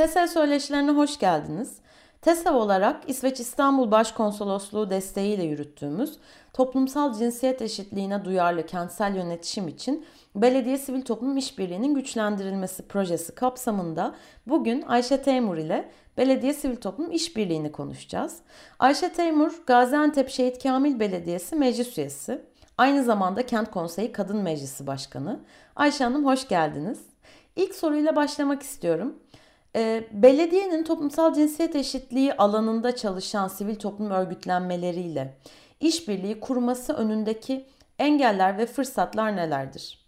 TESEL söyleşilerine hoş geldiniz. TESEV olarak İsveç İstanbul Başkonsolosluğu desteğiyle yürüttüğümüz toplumsal cinsiyet eşitliğine duyarlı kentsel yönetişim için Belediye Sivil Toplum İşbirliği'nin güçlendirilmesi projesi kapsamında bugün Ayşe Teymur ile Belediye Sivil Toplum İşbirliği'ni konuşacağız. Ayşe Teymur, Gaziantep Şehit Kamil Belediyesi meclis üyesi. Aynı zamanda Kent Konseyi Kadın Meclisi Başkanı. Ayşe Hanım hoş geldiniz. İlk soruyla başlamak istiyorum. E, belediyenin toplumsal cinsiyet eşitliği alanında çalışan sivil toplum örgütlenmeleriyle işbirliği kurması önündeki engeller ve fırsatlar nelerdir?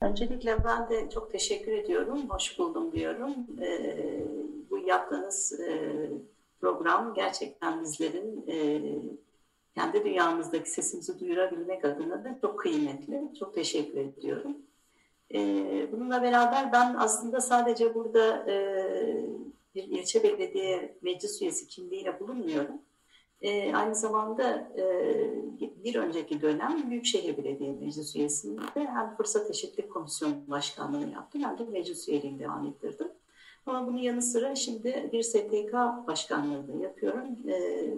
Öncelikle ben de çok teşekkür ediyorum, hoş buldum diyorum. E, bu yaptığınız e, program gerçekten bizlerin e, kendi dünyamızdaki sesimizi duyurabilmek adına da çok kıymetli. Çok teşekkür ediyorum. Ee, bununla beraber ben aslında sadece burada e, bir ilçe belediye meclis üyesi kimliğiyle bulunmuyorum. E, aynı zamanda e, bir önceki dönem Büyükşehir Belediye Meclis üyesinde hem Fırsat Eşitlik Komisyonu Başkanlığı yaptım hem de meclis üyeliğini devam ettirdim. Ama bunun yanı sıra şimdi bir STK başkanlığı da yapıyorum.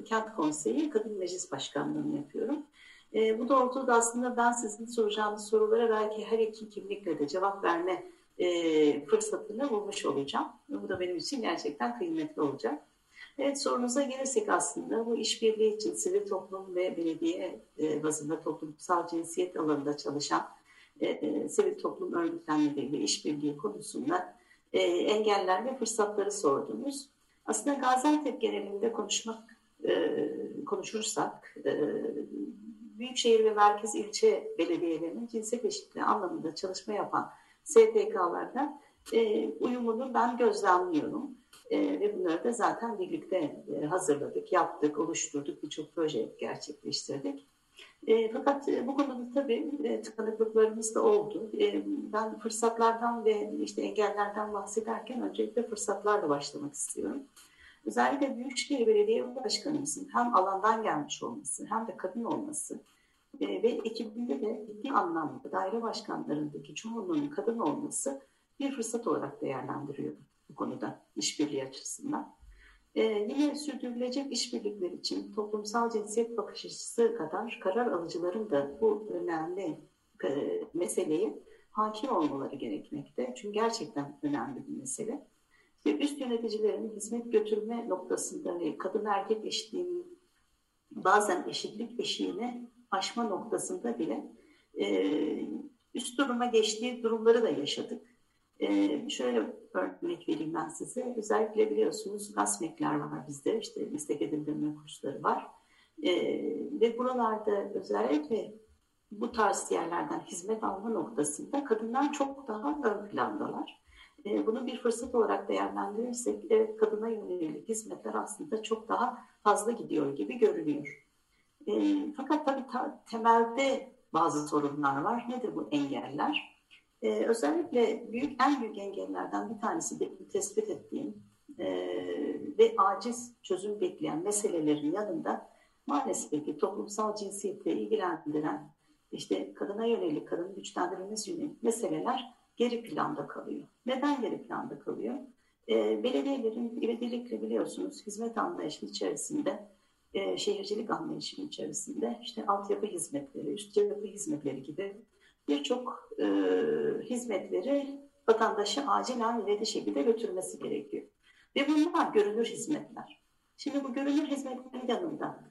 Kent Konseyi Kadın Meclis Başkanlığı'nı yapıyorum. E, bu doğrultuda aslında ben sizin soracağınız sorulara belki her iki kimlikle de cevap verme e, fırsatını bulmuş olacağım. Bu da benim için gerçekten kıymetli olacak. Evet sorunuza gelirsek aslında bu işbirliği için sivil toplum ve belediye e, bazında toplumsal cinsiyet alanında çalışan e, e, sivil toplum örgütlenmeleriyle işbirliği konusunda e, engeller ve fırsatları sordunuz. Aslında Gaziantep genelinde konuşmak e, konuşursak e, büyükşehir ve merkez ilçe belediyelerinin cinsiyet eşitliği anlamında çalışma yapan STK'larla e, uyumunu ben gözlemliyorum. E, ve bunları da zaten birlikte hazırladık, yaptık, oluşturduk, birçok proje gerçekleştirdik. E, fakat e, bu konuda tabii e, tıkanıklıklarımız da oldu. E, ben fırsatlardan ve işte engellerden bahsederken öncelikle fırsatlarla başlamak istiyorum. Özellikle Büyükşehir Belediye Başkanımızın hem alandan gelmiş olması hem de kadın olması e, ve ekibinde de ciddi anlamda daire başkanlarındaki çoğunluğunun kadın olması bir fırsat olarak değerlendiriyor bu konuda işbirliği açısından. Ee, yine sürdürülecek işbirlikler için toplumsal cinsiyet bakış açısı kadar karar alıcıların da bu önemli e, meseleye hakim olmaları gerekmekte. Çünkü gerçekten önemli bir mesele ve üst yöneticilerin hizmet götürme noktasında ve kadın erkek eşitliğinin bazen eşitlik eşiğine aşma noktasında bile e, üst duruma geçtiği durumları da yaşadık. E, şöyle örnek vereyim ben size. Özellikle biliyorsunuz gasmekler var bizde. İşte meslek edindirme kursları var. E, ve buralarda özellikle bu tarz yerlerden hizmet alma noktasında kadınlar çok daha ön plandalar. E, bunu bir fırsat olarak değerlendirirsek evet kadına yönelik hizmetler aslında çok daha fazla gidiyor gibi görünüyor. Fakat tabii ta, temelde bazı sorunlar var. Nedir bu engeller? E, özellikle büyük en büyük engellerden bir tanesi de tespit ettiğim e, ve aciz çözüm bekleyen meselelerin yanında maalesef ki toplumsal cinsiyetle ilgilendiren işte kadına yönelik, kadın güçlendirilmesi yönelik meseleler geri planda kalıyor. Neden geri planda kalıyor? E, belediyelerin ivedilikle biliyorsunuz hizmet anlayışının içerisinde, e, şehircilik anlayışının içerisinde işte altyapı hizmetleri, üst yapı hizmetleri gibi birçok e, hizmetleri vatandaşa acilen ileri şekilde götürmesi gerekiyor. Ve bunlar görünür hizmetler. Şimdi bu görünür hizmetlerin yanında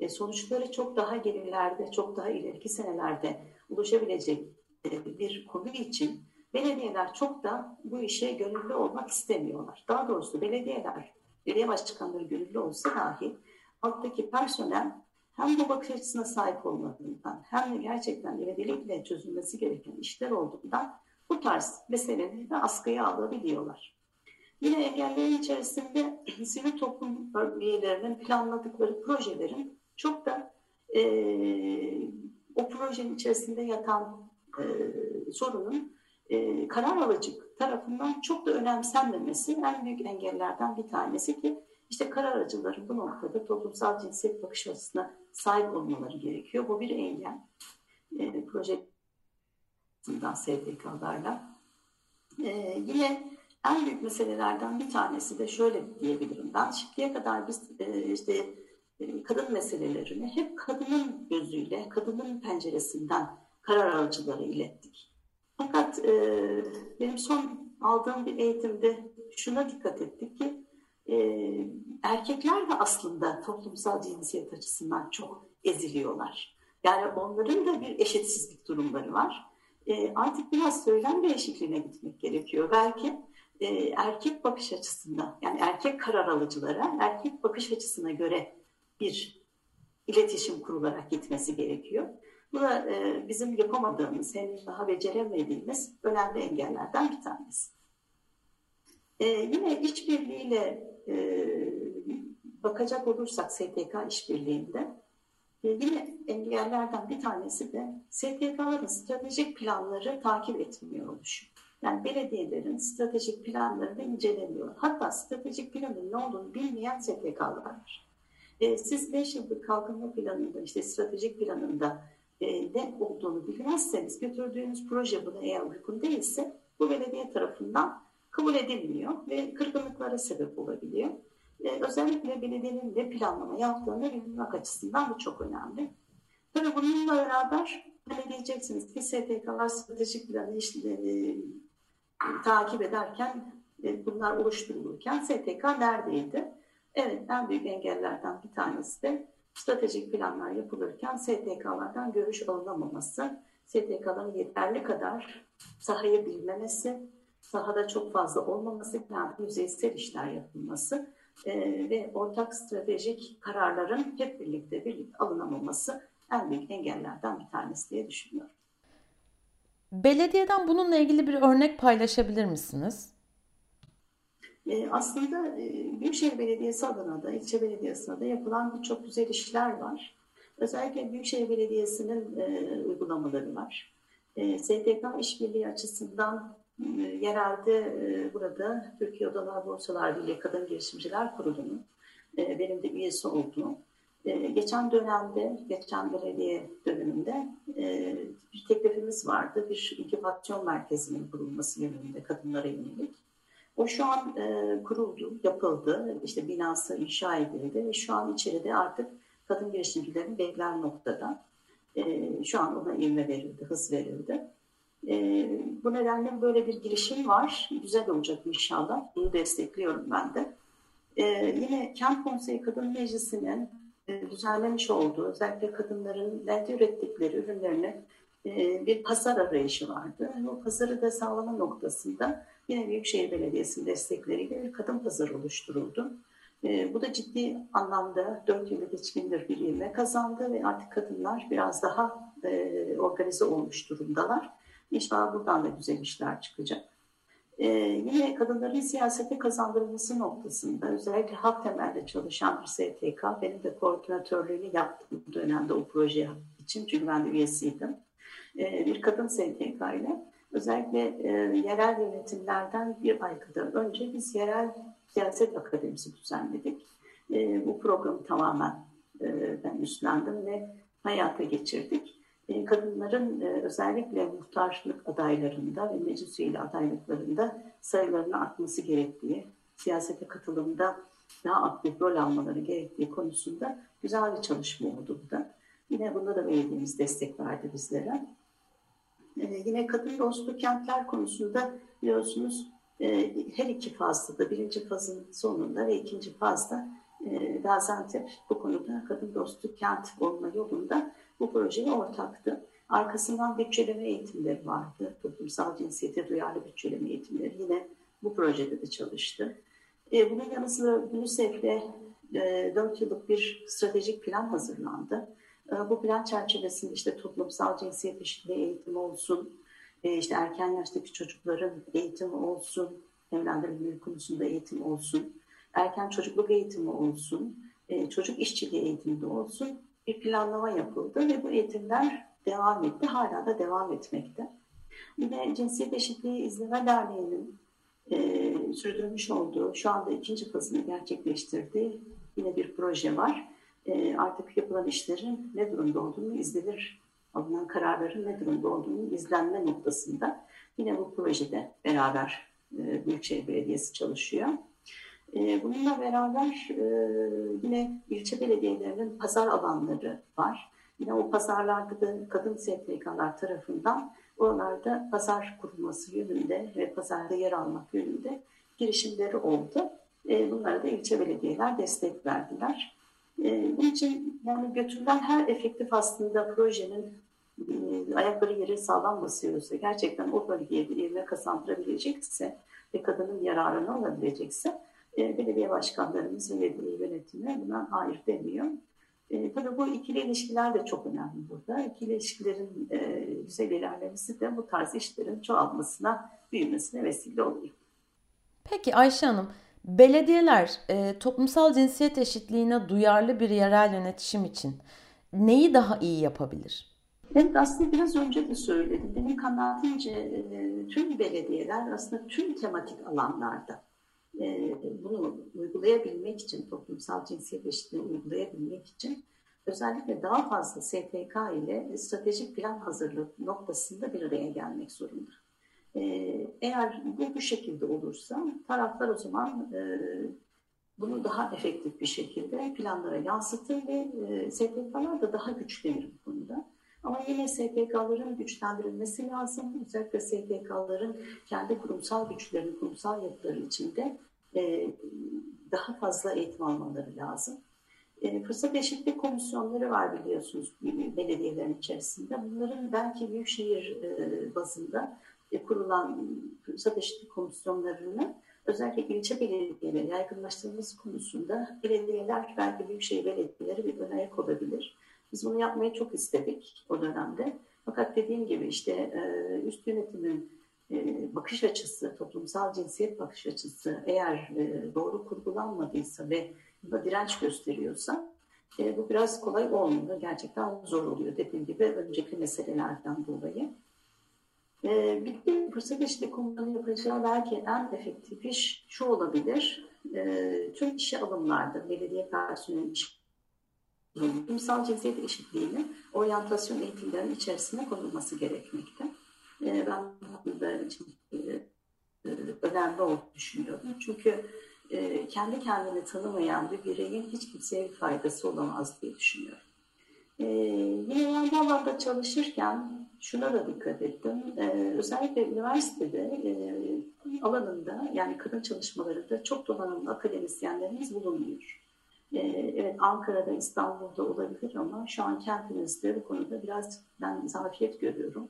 e, sonuçları çok daha gerilerde, çok daha ileriki senelerde ulaşabilecek e, bir konu için belediyeler çok da bu işe gönüllü olmak istemiyorlar. Daha doğrusu belediyeler, belediye başkanları gönüllü olsa dahi alttaki personel hem bu bakış açısına sahip olmadığından hem de gerçekten ivedilikle çözülmesi gereken işler olduğundan bu tarz meseleleri de askıya alabiliyorlar. Yine engellerin içerisinde sivil toplum üyelerinin planladıkları projelerin çok da e, o projenin içerisinde yatan e, sorunun e, karar alıcı tarafından çok da önemsenmemesi en büyük engellerden bir tanesi ki işte karar alıcıların bu noktada toplumsal cinsiyet bakış açısına sahip olmaları gerekiyor. Bu bir engel. E, proje STK'larla. Ee, yine en büyük meselelerden bir tanesi de şöyle diyebilirim ben. Şimdiye kadar biz e, işte e, kadın meselelerini hep kadının gözüyle, kadının penceresinden karar alıcılara ilettik. Fakat e, benim son aldığım bir eğitimde şuna dikkat ettik ki e, erkekler de aslında toplumsal cinsiyet açısından çok eziliyorlar. Yani onların da bir eşitsizlik durumları var. E, artık biraz söylem değişikliğine gitmek gerekiyor. Belki e, erkek bakış açısında yani erkek karar alıcılara erkek bakış açısına göre bir iletişim kurularak gitmesi gerekiyor. Bu da e, bizim yapamadığımız, henüz daha beceremediğimiz önemli engellerden bir tanesi. E, yine işbirliğiyle bakacak olursak STK işbirliğinde e, yine engellerden bir tanesi de STK'ların stratejik planları takip etmiyor oluşu. Yani belediyelerin stratejik planlarını incelemiyor. Hatta stratejik planın ne olduğunu bilmeyen STK'lar var. E, siz 5 yıllık kalkınma planında, işte stratejik planında e, ne olduğunu bilmezseniz götürdüğünüz proje buna eğer uygun değilse bu belediye tarafından kabul edilmiyor ve kırgınlıklara sebep olabiliyor. E, özellikle belediyenin de planlama yaptığını bilmek açısından bu çok önemli. Tabii bununla beraber hani diyeceksiniz ki STK'lar stratejik planı işte, e, takip ederken e, bunlar oluşturulurken STK neredeydi? Evet en büyük engellerden bir tanesi de stratejik planlar yapılırken STK'lardan görüş alınamaması, STK'ların yeterli kadar sahayı bilmemesi, sahada çok fazla olmaması, yani yüzeysel işler yapılması e, ve ortak stratejik kararların hep birlikte birlikte alınamaması en büyük engellerden bir tanesi diye düşünüyorum. Belediyeden bununla ilgili bir örnek paylaşabilir misiniz? E, aslında e, Büyükşehir Belediyesi adına da, ilçe belediyesi adına da yapılan birçok güzel işler var. Özellikle Büyükşehir Belediyesi'nin e, uygulamaları var. E, STK işbirliği açısından yerelde e, burada Türkiye Odalar Borsalar Birliği Kadın Girişimciler Kurulu'nun e, benim de üyesi olduğum e, geçen dönemde, geçen belediye döneminde bir teklifimiz vardı. Bir inkübasyon merkezinin kurulması yönünde kadınlara yönelik. O şu an kuruldu, yapıldı, işte binası inşa edildi şu an içeride artık kadın girişimcilerin bekler noktada. Şu an ona ivme verildi, hız verildi. E, bu nedenle böyle bir girişim var. Güzel olacak inşallah. Bunu destekliyorum ben de. E, yine Kent Konseyi Kadın Meclisi'nin e, düzenlemiş olduğu, özellikle kadınların elde ürettikleri ürünlerini e, bir pazar arayışı vardı. O pazarı da sağlama noktasında yine Büyükşehir Belediyesi'nin destekleriyle bir kadın pazarı oluşturuldu. E, bu da ciddi anlamda 4 yılı geçkindir bir kazandı ve artık kadınlar biraz daha organize olmuş durumdalar. İnşallah buradan da güzel işler çıkacak. Ee, yine kadınların siyasete kazandırılması noktasında özellikle halk temelde çalışan bir STK, benim de koordinatörlüğünü yaptığım dönemde o proje için çünkü ben de üyesiydim. Ee, bir kadın STK ile özellikle e, yerel yönetimlerden bir ay kadar önce biz yerel siyaset akademisi düzenledik. E, bu programı tamamen e, ben üstlendim ve hayata geçirdik. E, kadınların e, özellikle muhtarlık adaylarında ve meclis üyeli adaylıklarında sayılarının artması gerektiği, siyasete katılımda daha aktif rol almaları gerektiği konusunda güzel bir çalışma oldu bu da. Yine bunda da belediyemiz destek verdi bizlere. Ee, yine kadın dostu kentler konusunda biliyorsunuz e, her iki fazda da birinci fazın sonunda ve ikinci fazda e, Gaziantep bu konuda kadın dostu kent olma yolunda bu projeye ortaktı. Arkasından bütçeleme eğitimleri vardı. Toplumsal cinsiyete duyarlı bütçeleme eğitimleri yine bu projede de çalıştı. E, bunun yanı sıra UNICEF'le e, 4 yıllık bir stratejik plan hazırlandı. E, bu plan çerçevesinde işte toplumsal cinsiyet eşitliği eğitimi olsun, e, işte erken yaştaki çocukların eğitimi olsun, evlendirilme konusunda eğitim olsun, erken çocukluk eğitimi olsun, e, çocuk işçiliği eğitimi de olsun bir planlama yapıldı ve bu eğitimler devam etti. Hala da devam etmekte. Yine Cinsiyet Eşitliği İzleme Derneği'nin e, sürdürmüş olduğu, şu anda ikinci fazını gerçekleştirdiği yine bir proje var. E, artık yapılan işlerin ne durumda olduğunu izlenir alınan kararların ne durumda olduğunu izlenme noktasında yine bu projede beraber e, Büyükşehir Belediyesi çalışıyor. E, bununla beraber e, yine ilçe belediyelerinin pazar alanları var. Yine o pazarlarda da kadın STK'lar tarafından oralarda pazar kurulması yönünde ve pazarda yer almak yönünde girişimleri oldu. E, bunlara da ilçe belediyeler destek verdiler. E, bunun için yani götürülen her efektif aslında projenin e, ayakları yere sağlam basıyorsa, gerçekten o bölgeye bir ivme kazandırabilecekse ve kadının yararını alabilecekse e, belediye başkanlarımız ve yönetimi buna hayır demiyor. E, tabii bu ikili ilişkiler de çok önemli burada. İkili ilişkilerin e, güzel ilerlemesi de bu tarz işlerin çoğalmasına, büyümesine vesile oluyor. Peki Ayşe Hanım, belediyeler e, toplumsal cinsiyet eşitliğine duyarlı bir yerel yönetişim için neyi daha iyi yapabilir? Evet aslında biraz önce de söyledim. Benim kanaatimce e, tüm belediyeler aslında tüm tematik alanlarda e, bunu uygulayabilmek için, toplumsal cinsiyet eşitliğini uygulayabilmek için özellikle daha fazla STK ile stratejik plan hazırlığı noktasında bir araya gelmek zorunda. E, eğer bu bu şekilde olursa taraflar o zaman e, bunu daha efektif bir şekilde planlara yansıtır ve STK'lar da daha güçlenir bu konuda. Ama yine STK'ların güçlendirilmesi lazım. Özellikle STK'ların kendi kurumsal güçlerini, kurumsal yapıları içinde e, daha fazla eğitim almaları lazım. E, fırsat eşitlik komisyonları var biliyorsunuz belediyelerin içerisinde. Bunların belki büyükşehir e, bazında e, kurulan fırsat eşitlik komisyonlarını özellikle ilçe belediyeleri yaygınlaştırılması konusunda belediyeler belki büyükşehir belediyeleri bir ön ayak olabilir. Biz bunu yapmayı çok istedik o dönemde. Fakat dediğim gibi işte e, üst yönetimin e, bakış açısı, toplumsal cinsiyet bakış açısı eğer e, doğru kurgulanmadıysa ve direnç gösteriyorsa bu biraz kolay olmuyor. Gerçekten zor oluyor dediğim gibi önceki meselelerden dolayı. Bir de fırsat eşitliği konularını yapacağı belki en efektif iş şu olabilir. Tüm işe alımlarda, belediye personeli Kurumsal cinsiyet eşitliğini oryantasyon eğitimlerinin içerisine konulması gerekmekte. E, ben burada e, e, önemli olduğunu düşünüyorum. Çünkü e, kendi kendini tanımayan bir bireyin hiç kimseye bir faydası olamaz diye düşünüyorum. E, yine bu alanda çalışırken şuna da dikkat ettim. E, özellikle üniversitede e, alanında yani kadın çalışmalarında çok donanımlı akademisyenlerimiz bulunmuyor. Ee, evet Ankara'da, İstanbul'da olabilir ama şu an kentimizde bu konuda biraz ben zafiyet görüyorum.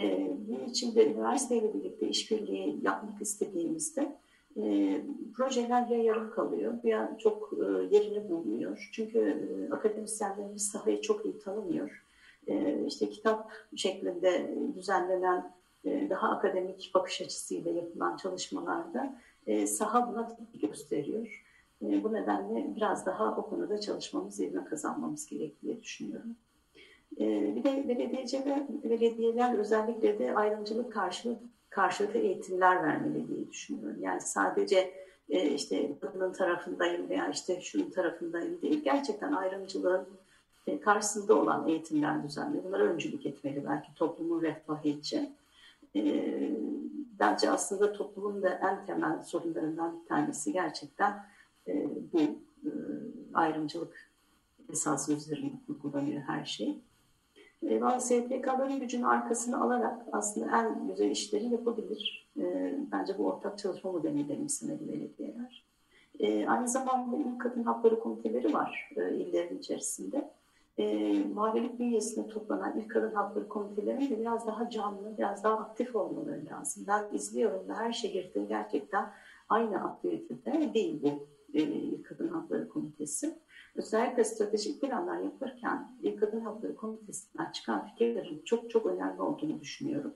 Ee, bunun için de üniversiteyle birlikte işbirliği yapmak istediğimizde e, projeler ya yarım kalıyor ya çok e, yerini bulmuyor. Çünkü e, akademisyenlerimiz sahayı çok iyi tanımıyor. İşte kitap şeklinde düzenlenen daha akademik bakış açısıyla yapılan çalışmalarda saha buna gösteriyor. E, bu nedenle biraz daha o konuda çalışmamız, ivme kazanmamız gerektiği düşünüyorum. E, bir de belediyeciler, belediyeler özellikle de ayrımcılık karşılığı, karşılıklı eğitimler vermeli diye düşünüyorum. Yani sadece e, işte kadının tarafındayım veya işte şunun tarafındayım değil. Gerçekten ayrımcılığın karşısında olan eğitimler düzenli. Bunlara öncülük etmeli belki toplumun refahı için. Bence aslında toplumun da en temel sorunlarından bir tanesi gerçekten e, bu e, ayrımcılık esası üzerine kurgulanıyor her şey. E, bazı STK'ların gücünü arkasına alarak aslında en güzel işleri yapabilir. E, bence bu ortak çalışma modelini benimsemeli belediyeler. E, aynı zamanda il kadın hakları komiteleri var e, illerin içerisinde. E, muhabirlik bünyesinde toplanan ilk kadın hakları komitelerinin biraz daha canlı, biraz daha aktif olmaları lazım. Ben izliyorum da her şehirde gerçekten aynı aktivitede değil bu e, Kadın Hakları Komitesi. Özellikle stratejik planlar yaparken Kadın Hakları Komitesi'nden çıkan fikirlerin çok çok önemli olduğunu düşünüyorum.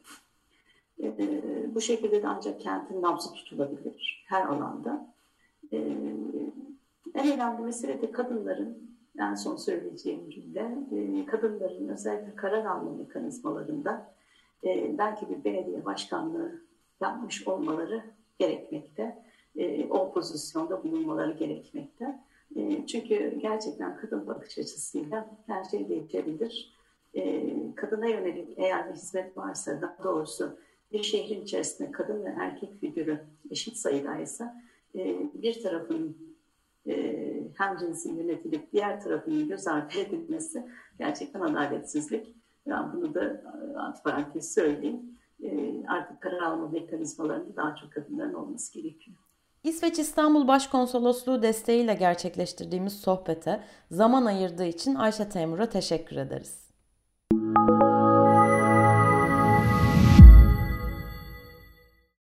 E, bu şekilde de ancak kentin nabzı tutulabilir her alanda. E, en önemli mesele de kadınların, en son söyleyeceğim cümle, e, kadınların özellikle karar alma mekanizmalarında e, belki bir belediye başkanlığı yapmış olmaları gerekmekte e, o pozisyonda bulunmaları gerekmekte. E, çünkü gerçekten kadın bakış açısıyla her şey değişebilir. e, kadına yönelik eğer bir hizmet varsa daha doğrusu bir şehrin içerisinde kadın ve erkek figürü eşit sayıdaysa e, bir tarafın hem cinsin yönetilip diğer tarafının göz ardı edilmesi gerçekten adaletsizlik. Ben bunu da antiparantez söyleyeyim. Artık karar alma mekanizmalarında daha çok kadınların olması gerekiyor. İsveç İstanbul Başkonsolosluğu desteğiyle gerçekleştirdiğimiz sohbete zaman ayırdığı için Ayşe Temur'a teşekkür ederiz.